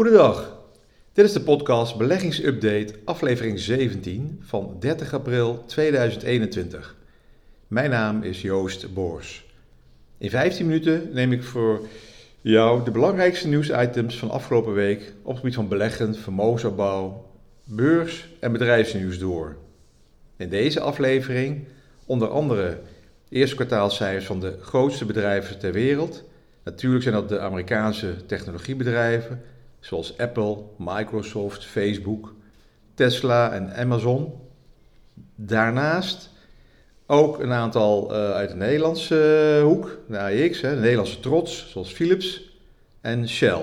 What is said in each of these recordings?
Goedendag. Dit is de podcast Beleggingsupdate, aflevering 17 van 30 april 2021. Mijn naam is Joost Boors. In 15 minuten neem ik voor jou de belangrijkste nieuwsitems van afgelopen week op het gebied van beleggen, vermogensopbouw, beurs en bedrijfsnieuws door. In deze aflevering onder andere eerste kwartaalcijfers van de grootste bedrijven ter wereld. Natuurlijk zijn dat de Amerikaanse technologiebedrijven zoals Apple, Microsoft, Facebook, Tesla en Amazon. Daarnaast ook een aantal uh, uit de Nederlandse uh, hoek, de hè, de Nederlandse trots, zoals Philips en Shell.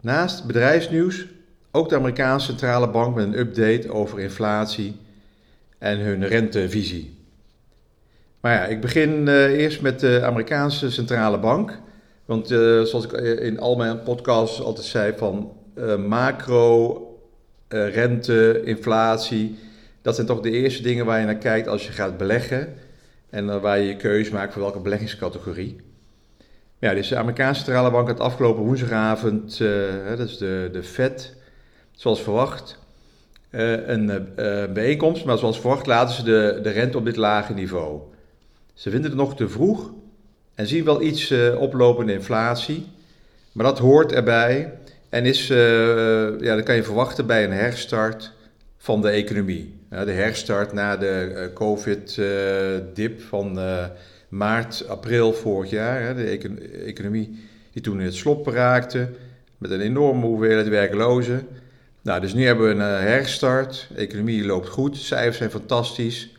Naast bedrijfsnieuws ook de Amerikaanse centrale bank met een update over inflatie en hun rentevisie. Maar ja, ik begin uh, eerst met de Amerikaanse centrale bank. Want uh, zoals ik in al mijn podcasts altijd zei, van uh, macro, rente, inflatie, dat zijn toch de eerste dingen waar je naar kijkt als je gaat beleggen. En waar je je keuze maakt voor welke beleggingscategorie. Ja, dus de Amerikaanse centrale bank had afgelopen woensdagavond, dat is de, de Fed, zoals verwacht, een bijeenkomst. Maar zoals verwacht laten ze de, de rente op dit lage niveau. Ze vinden het nog te vroeg en zien wel iets uh, oplopende inflatie. Maar dat hoort erbij en is, uh, ja, dat kan je verwachten bij een herstart van de economie. De herstart na de uh, COVID-dip van maart, april vorig jaar. Hè, de econ economie die toen in het slop raakte met een enorme hoeveelheid werklozen. Nou, dus nu hebben we een herstart. De economie loopt goed, cijfers zijn fantastisch.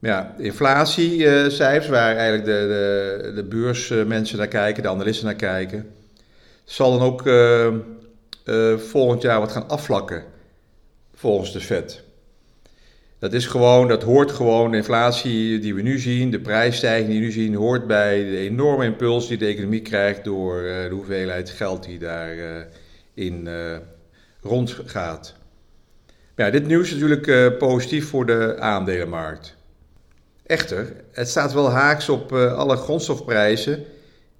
Ja, inflatiecijfers, waar eigenlijk de, de, de beursmensen naar kijken, de analisten naar kijken, zal dan ook uh, uh, volgend jaar wat gaan afvlakken, volgens de Fed. Dat is gewoon, dat hoort gewoon, de inflatie die we nu zien, de prijsstijging die we nu zien, hoort bij de enorme impuls die de economie krijgt door uh, de hoeveelheid geld die daarin in rondgaat. Ja, dit nieuws is natuurlijk positief voor de aandelenmarkt. Echter, het staat wel haaks op uh, alle grondstofprijzen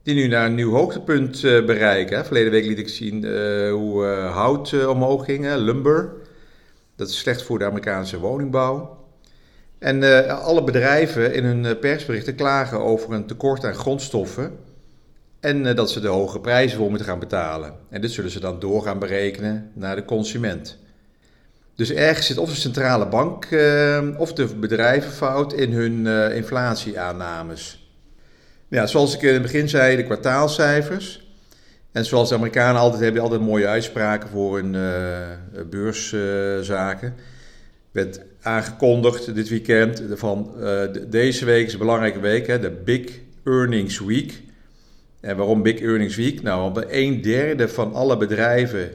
die nu naar een nieuw hoogtepunt uh, bereiken. Verleden week liet ik zien uh, hoe hout omhoog ging, lumber. Dat is slecht voor de Amerikaanse woningbouw. En alle bedrijven in hun persberichten klagen over een tekort aan grondstoffen. En dat ze de hoge prijzen voor moeten gaan betalen. En dit zullen ze dan door gaan berekenen naar de consument. Dus ergens zit of de centrale bank uh, of de bedrijven fout in hun uh, inflatieaannames. Ja, zoals ik in het begin zei, de kwartaalcijfers. En zoals de Amerikanen altijd hebben, altijd mooie uitspraken voor hun uh, beurszaken. werd aangekondigd dit weekend van deze week is een belangrijke week, hè, de Big Earnings Week. En waarom Big Earnings Week? Nou, omdat een derde van alle bedrijven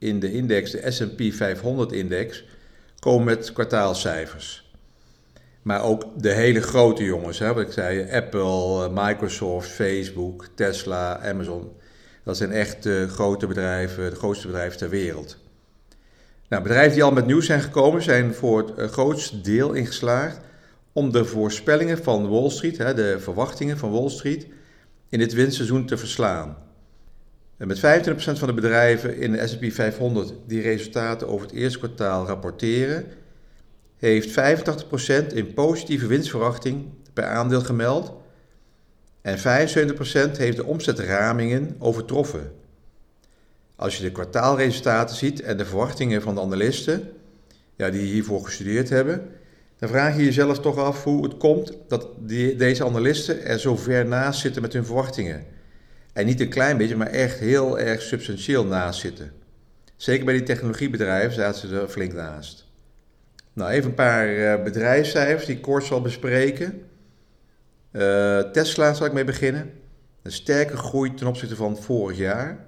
in de index, de SP 500-index, komen met kwartaalcijfers. Maar ook de hele grote jongens, hè, wat ik zei, Apple, eh, Microsoft, Facebook, Tesla, Amazon. Dat zijn echt de grote bedrijven, de grootste bedrijven ter wereld. Nou, bedrijven die al met nieuws zijn gekomen, zijn voor het eh, grootste deel ingeslaagd om de voorspellingen van Wall Street, hè, de verwachtingen van Wall Street, in dit winstseizoen te verslaan. En met 25% van de bedrijven in de S&P 500 die resultaten over het eerste kwartaal rapporteren, heeft 85% in positieve winstverwachting per aandeel gemeld en 75% heeft de omzetramingen overtroffen. Als je de kwartaalresultaten ziet en de verwachtingen van de analisten, ja, die hiervoor gestudeerd hebben, dan vraag je jezelf toch af hoe het komt dat deze analisten er zo ver naast zitten met hun verwachtingen. En niet een klein beetje, maar echt heel erg substantieel naast zitten. Zeker bij die technologiebedrijven zaten ze er flink naast. Nou, even een paar uh, bedrijfscijfers die ik kort zal bespreken. Uh, Tesla zal ik mee beginnen. Een sterke groei ten opzichte van vorig jaar.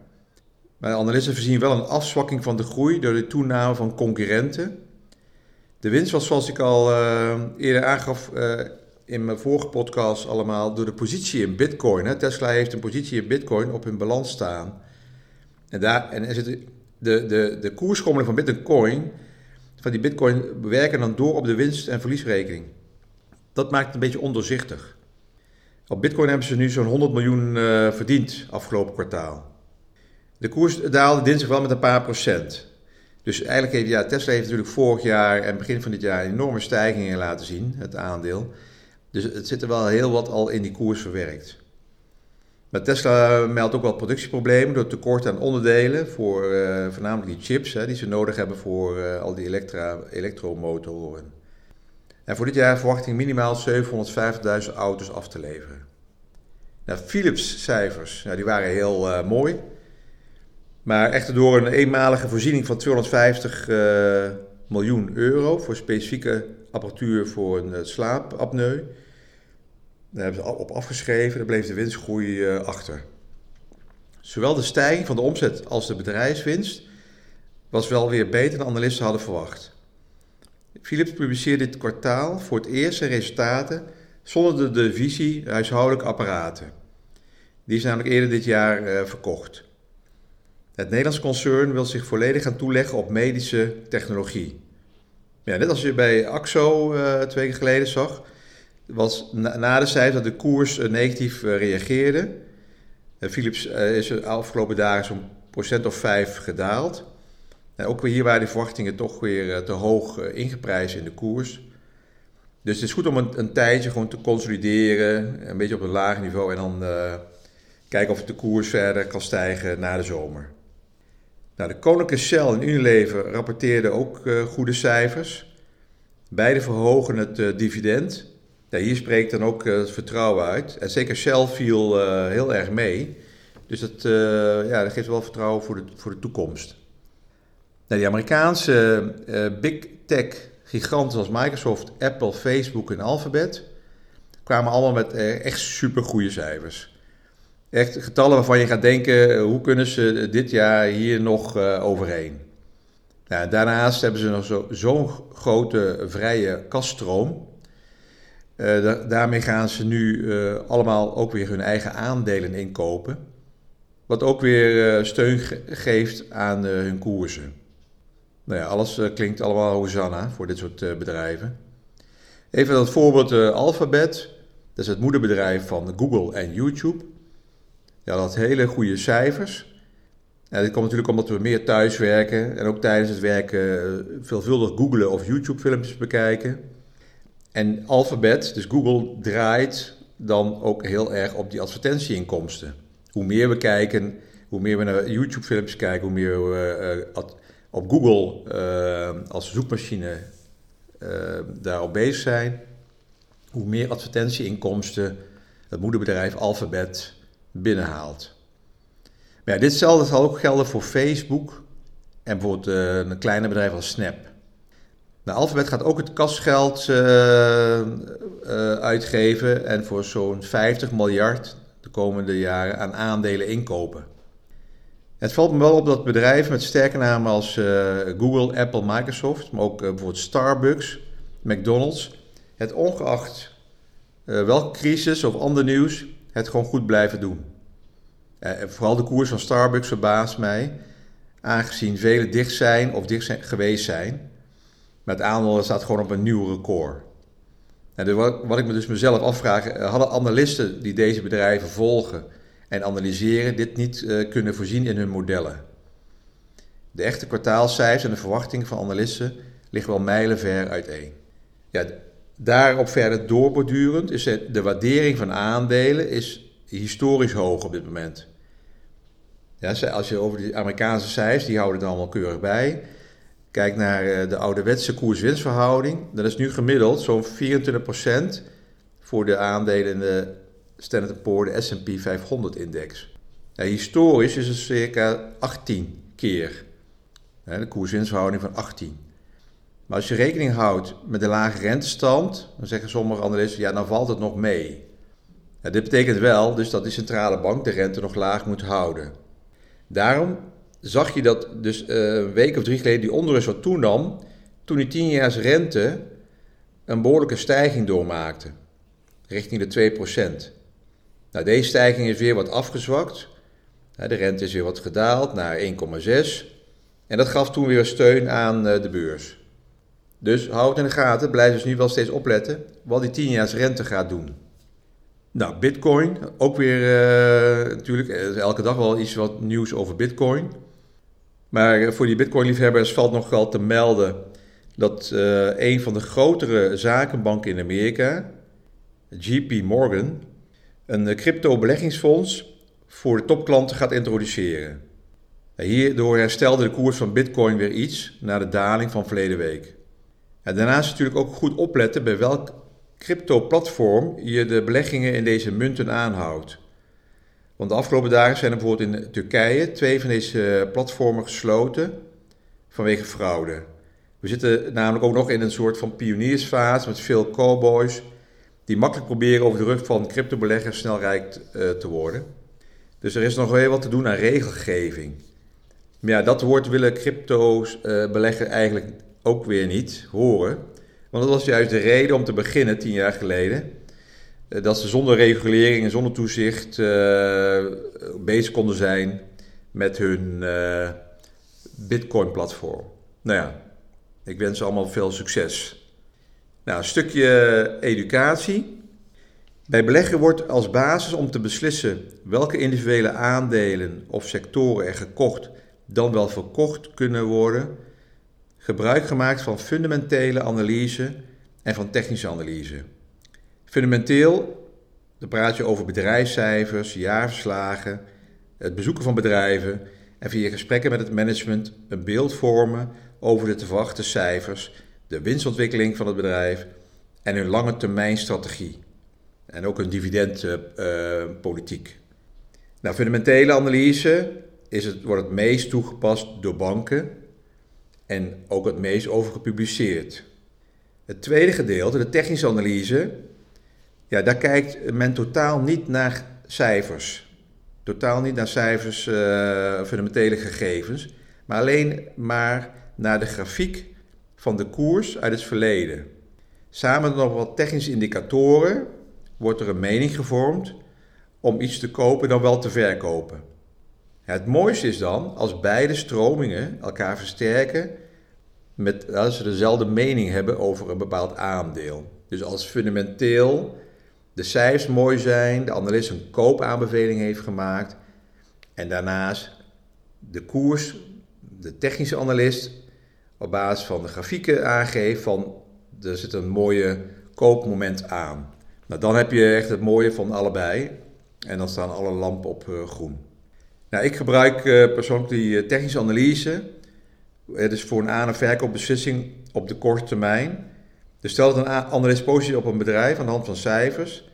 Maar de analisten voorzien wel een afzwakking van de groei door de toename van concurrenten. De winst was, zoals ik al uh, eerder aangaf, in mijn vorige podcast allemaal door de positie in Bitcoin. Tesla heeft een positie in Bitcoin op hun balans staan. En, daar, en er zit de, de, de koersschommeling van Bitcoin, van die Bitcoin, bewerken dan door op de winst- en verliesrekening. Dat maakt het een beetje ondoorzichtig. Op Bitcoin hebben ze nu zo'n 100 miljoen uh, verdiend afgelopen kwartaal. De koers daalde dinsdag wel met een paar procent. Dus eigenlijk heeft ja, Tesla heeft natuurlijk vorig jaar en begin van dit jaar enorme stijgingen laten zien, het aandeel. Dus het zit er wel heel wat al in die koers verwerkt. Maar Tesla meldt ook wel productieproblemen door tekort aan onderdelen voor uh, voornamelijk die chips hè, die ze nodig hebben voor uh, al die elektra, elektromotoren. En voor dit jaar verwachting minimaal 750.000 auto's af te leveren. Nou, Philips cijfers, nou, die waren heel uh, mooi. Maar echter door een eenmalige voorziening van 250 uh, miljoen euro voor specifieke apparatuur voor een slaapapneu. Daar hebben ze op afgeschreven, daar bleef de winstgroei uh, achter. Zowel de stijging van de omzet als de bedrijfswinst was wel weer beter dan analisten hadden verwacht. Philips publiceerde dit kwartaal voor het eerst zijn resultaten zonder de divisie huishoudelijke apparaten. Die is namelijk eerder dit jaar uh, verkocht. Het Nederlands concern wil zich volledig gaan toeleggen op medische technologie. Ja, net als je bij AXO uh, twee keer geleden zag, was na, de cijfers dat de koers uh, negatief uh, reageerde. Philips is de afgelopen dagen zo'n procent of vijf gedaald. En ook weer hier waren de verwachtingen toch weer te hoog ingeprijsd in de koers. Dus het is goed om een, een, tijdje gewoon te consolideren, een beetje op een laag niveau en dan kijken of de koers verder kan stijgen na de zomer. Nou, de Koninklijke Shell en Unilever rapporteerden ook uh, goede cijfers. Beide verhogen het uh, dividend. Hier spreekt dan ook uh, het vertrouwen uit. En zeker Shell viel heel erg mee. Dus dat, ja, dat geeft wel vertrouwen voor de, voor de toekomst. Nou, die Amerikaanse big tech giganten zoals Microsoft, Apple, Facebook en Alphabet kwamen allemaal met echt super goede cijfers. Echt getallen waarvan je gaat denken, hoe kunnen ze dit jaar hier nog uh, overheen? Nou, daarnaast hebben ze nog zo'n zo grote vrije kaststroom. Da daarmee gaan ze nu allemaal ook weer hun eigen aandelen inkopen. Wat ook weer steun ge geeft aan hun koersen. Nou ja, alles klinkt allemaal hosanna voor dit soort bedrijven. Even dat voorbeeld Alphabet. Dat is het moederbedrijf van Google en YouTube. Ja, dat hele goede cijfers. En dit komt natuurlijk omdat we meer thuis werken en ook tijdens het werken eh, veelvuldig googlen of YouTube-filmpjes bekijken. En Alphabet, dus Google, draait dan ook heel erg op die advertentieinkomsten. Hoe meer we kijken, hoe meer we naar YouTube-filmpjes kijken, hoe meer we uh, op Google uh, als zoekmachine uh, daarop bezig zijn, hoe meer advertentieinkomsten het moederbedrijf Alphabet binnenhaalt. Maar ditzelfde zal ook gelden voor Facebook en bijvoorbeeld uh, een kleine bedrijf als Snap. Nou, Alphabet gaat ook het kasgeld uh, uh, uitgeven en voor zo'n 50 miljard de komende jaren aan aandelen inkopen. Het valt me wel op dat bedrijven met sterke namen als Google, Apple, Microsoft, maar ook bijvoorbeeld Starbucks, McDonald's, het ongeacht welke crisis of ander nieuws het gewoon goed blijven doen. Uh, vooral de koers van Starbucks verbaast mij, aangezien velen dicht zijn of dicht zijn, geweest zijn. Maar het aandeel staat gewoon op een nieuw record. En wat ik me dus mezelf afvraag, eh, hadden analisten die deze bedrijven volgen en analyseren dit niet uh, kunnen voorzien in hun modellen? De echte kwartaalcijfers en de verwachtingen van analisten liggen wel mijlenver uiteen. Ja, Daarop verder doorbordurend is het, de waardering van aandelen is historisch hoog op dit moment. Ja, als je over die Amerikaanse cijfers, die houden het allemaal keurig bij. Kijk naar eh, de ouderwetse koers-winstverhouding. Dat is nu gemiddeld zo'n 24% voor de aandelen in de Standard Poor's, de S&P 500-index. Ja, historisch is het circa 18 keer. de koers-winstverhouding van 18. Maar als je rekening houdt met de lage rentestand, dan zeggen sommige analisten, ja, dan valt het nog mee. Dit betekent wel dus dat de centrale bank de rente nog laag moet houden. Daarom zag je dat dus uh, een week of drie geleden die onrust wat toenam, toen die 10 jaar rente een behoorlijke stijging doormaakte, richting de 2%. Nou, deze stijging is weer wat afgezwakt. De rente is weer wat gedaald naar 1,6. En dat gaf toen weer steun aan eh, de beurs. Dus houd in de gaten, blijf dus nu wel steeds opletten wat die 10 jaar rente gaat doen. Nou, Bitcoin, ook weer uh, natuurlijk, elke dag wel iets wat nieuws over Bitcoin. Maar voor die Bitcoin-liefhebbers valt nog wel te melden dat uh, een van de grotere zakenbanken in Amerika, JP Morgan, een crypto-beleggingsfonds voor de topklanten gaat introduceren. Hierdoor herstelde de koers van Bitcoin weer iets na de daling van verleden week. Daarnaast natuurlijk ook goed opletten bij welk crypto-platform je de beleggingen in deze munten aanhoudt. Want de afgelopen dagen zijn er bijvoorbeeld in Turkije twee van deze platformen gesloten vanwege fraude. We zitten namelijk ook nog in een soort van pioniersfase met veel cowboys die makkelijk proberen over de rug van cryptobeleggers snel rijk uh, te worden. Dus er is nog heel wat te doen aan regelgeving. Maar ja, dat woord willen crypto's uh, beleggen eigenlijk ook weer niet horen. Want dat was juist de reden om te beginnen, tien jaar geleden, uh, dat ze zonder regulering en zonder toezicht uh, bezig konden zijn met hun Bitcoin-platform. Nou ja, ik wens ze allemaal veel succes. Nou, een stukje educatie. Bij beleggen wordt als basis om te beslissen welke individuele aandelen of sectoren er gekocht dan wel verkocht kunnen worden, gebruik gemaakt van fundamentele analyse en van technische analyse. Fundamenteel, dan praat je over bedrijfscijfers, jaarverslagen, het bezoeken van bedrijven en via gesprekken met het management een beeld vormen over de te verwachte cijfers, de winstontwikkeling van het bedrijf en hun lange termijn strategie. En ook een dividendpolitiek. Uh, nou, fundamentele analyse is het, wordt het meest toegepast door banken en ook het meest over gepubliceerd. Het tweede gedeelte, de technische analyse, ja, daar kijkt men totaal niet naar cijfers. Totaal niet naar cijfers, uh, fundamentele gegevens, maar alleen maar naar de grafiek van de koers uit het verleden. Samen met nog wat technische indicatoren wordt er een mening gevormd om iets te kopen dan wel te verkopen. Het mooiste is dan als beide stromingen elkaar versterken met, als ze dezelfde mening hebben over een bepaald aandeel. Dus als fundamenteel de cijfers mooi zijn, de analist een koopaanbeveling heeft gemaakt en daarnaast de koers, de technische analist, op basis van de grafieken aangeeft van er zit een mooie koopmoment aan. Nou, dan heb je echt het mooie van allebei en dan staan alle lampen op uh, groen. Nou, ik gebruik uh, persoonlijk die uh, technische analyse. Het is voor een aan- en verkoopbeslissing op de korte termijn. Dus stel dat een analist positief op een bedrijf aan de hand van cijfers,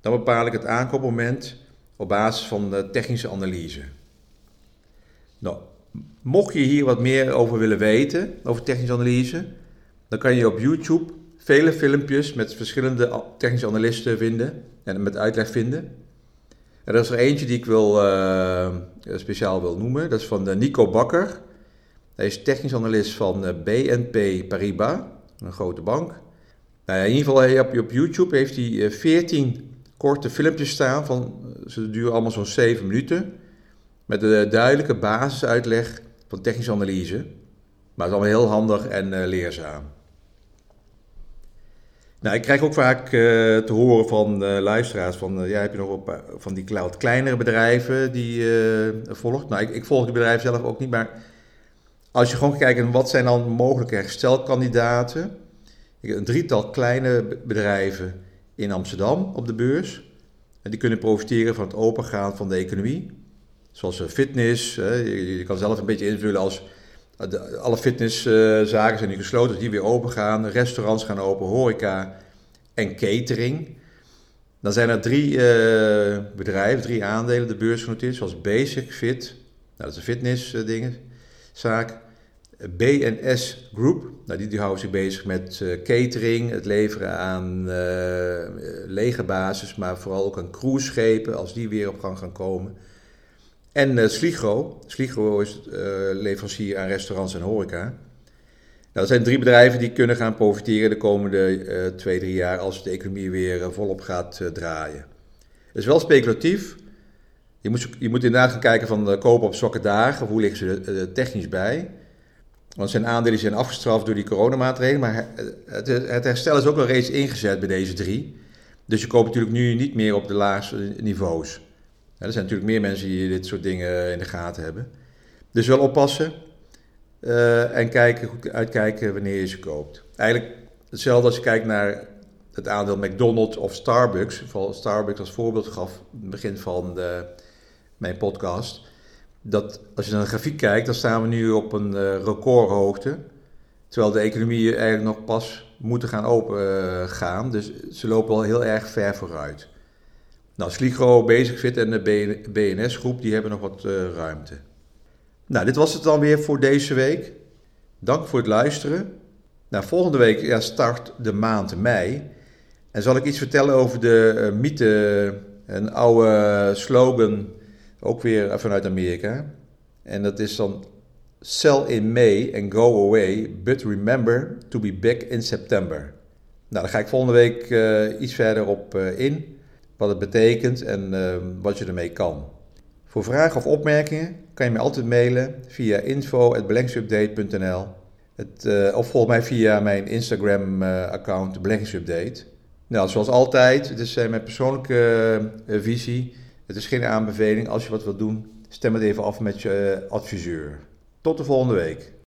dan bepaal ik het aankoopmoment op basis van de technische analyse. Nou, mocht je hier wat meer over willen weten, over technische analyse, dan kan je op YouTube vele filmpjes met verschillende technische analisten vinden en met uitleg vinden. Er is er eentje die ik wil, uh, speciaal wil noemen. Dat is van uh, Nico Bakker. Hij is technisch analist van uh, BNP Paribas, een grote bank. Nou, in ieder geval op, op YouTube heeft hij 14 korte filmpjes staan. Van, ze duren allemaal zo'n 7 minuten. Met een duidelijke basisuitleg van technische analyse. Maar het is allemaal heel handig en leerzaam. Nou, ik krijg ook vaak te horen van uh, luisteraars van, uh, ja, heb je nog op, van die cloud kleinere bedrijven die volgt? Nou, ik, ik, volg die bedrijven zelf ook niet, maar als je gewoon kijkt wat zijn dan mogelijke herstelkandidaten. Ik een drietal kleine bedrijven in Amsterdam op de beurs. En die kunnen profiteren van het opengaan van de economie. Zoals fitness, je, kan zelf een beetje invullen als alle fitnesszaken zijn nu gesloten, dus die weer open gaan. Restaurants gaan open, horeca en catering. Dan zijn er drie bedrijven, drie aandelen de beurs genoteerd, zoals Basic Fit, nou, dat is een fitnessdingen, BNS Group, nou, die, houden zich bezig met uh, catering, het leveren aan uh, legerbasis, maar vooral ook aan cruiseschepen, als die weer op gang gaan komen. En uh, Sligro. Sligro is leverancier aan restaurants en horeca. Nou, dat zijn drie bedrijven die kunnen gaan profiteren de komende twee, drie jaar als de economie weer volop gaat draaien. Het is wel speculatief. Je moet, je moet inderdaad gaan kijken van kopen op zwakke dagen, hoe liggen ze er technisch bij. Want zijn aandelen zijn afgestraft door die coronamaatregelen, maar het, het herstel is ook al reeds ingezet bij deze drie. Dus je koopt natuurlijk nu niet meer op de laagste niveaus. er zijn natuurlijk meer mensen die dit soort dingen in de gaten hebben. Dus wel oppassen uh, en kijken, goed uitkijken wanneer je ze koopt. Eigenlijk hetzelfde als je kijkt naar het aandeel McDonald's of Starbucks. Vooral Starbucks als voorbeeld gaf in het begin van de, mijn podcast. Dat als je naar de grafiek kijkt, dan staan we nu op een uh, recordhoogte. Terwijl de economie eigenlijk nog pas moeten gaan open uh, gaan. Dus ze lopen al heel erg ver vooruit. Nou, Sligro, Basicfit en de BNS-groep, die hebben nog wat uh, ruimte. Nou, dit was het dan weer voor deze week. Dank voor het luisteren. Nou, volgende week ja, start de maand mei. En zal ik iets vertellen over de mythe, een oude slogan, ook weer vanuit Amerika. En dat is dan Sell in May and go away, but remember to be back in September. Nou, daar ga ik volgende week uh, iets verder op uh, in, wat het betekent en uh, wat je ermee kan. Voor vragen of opmerkingen kan je me altijd mailen via info.beleggingsupdate.nl of volg mij via mijn Instagram-account Beleggingsupdate. Nou, zoals altijd, het is mijn persoonlijke visie. Het is geen aanbeveling. Als je wat wilt doen, stem het even af met je adviseur. Tot de volgende week.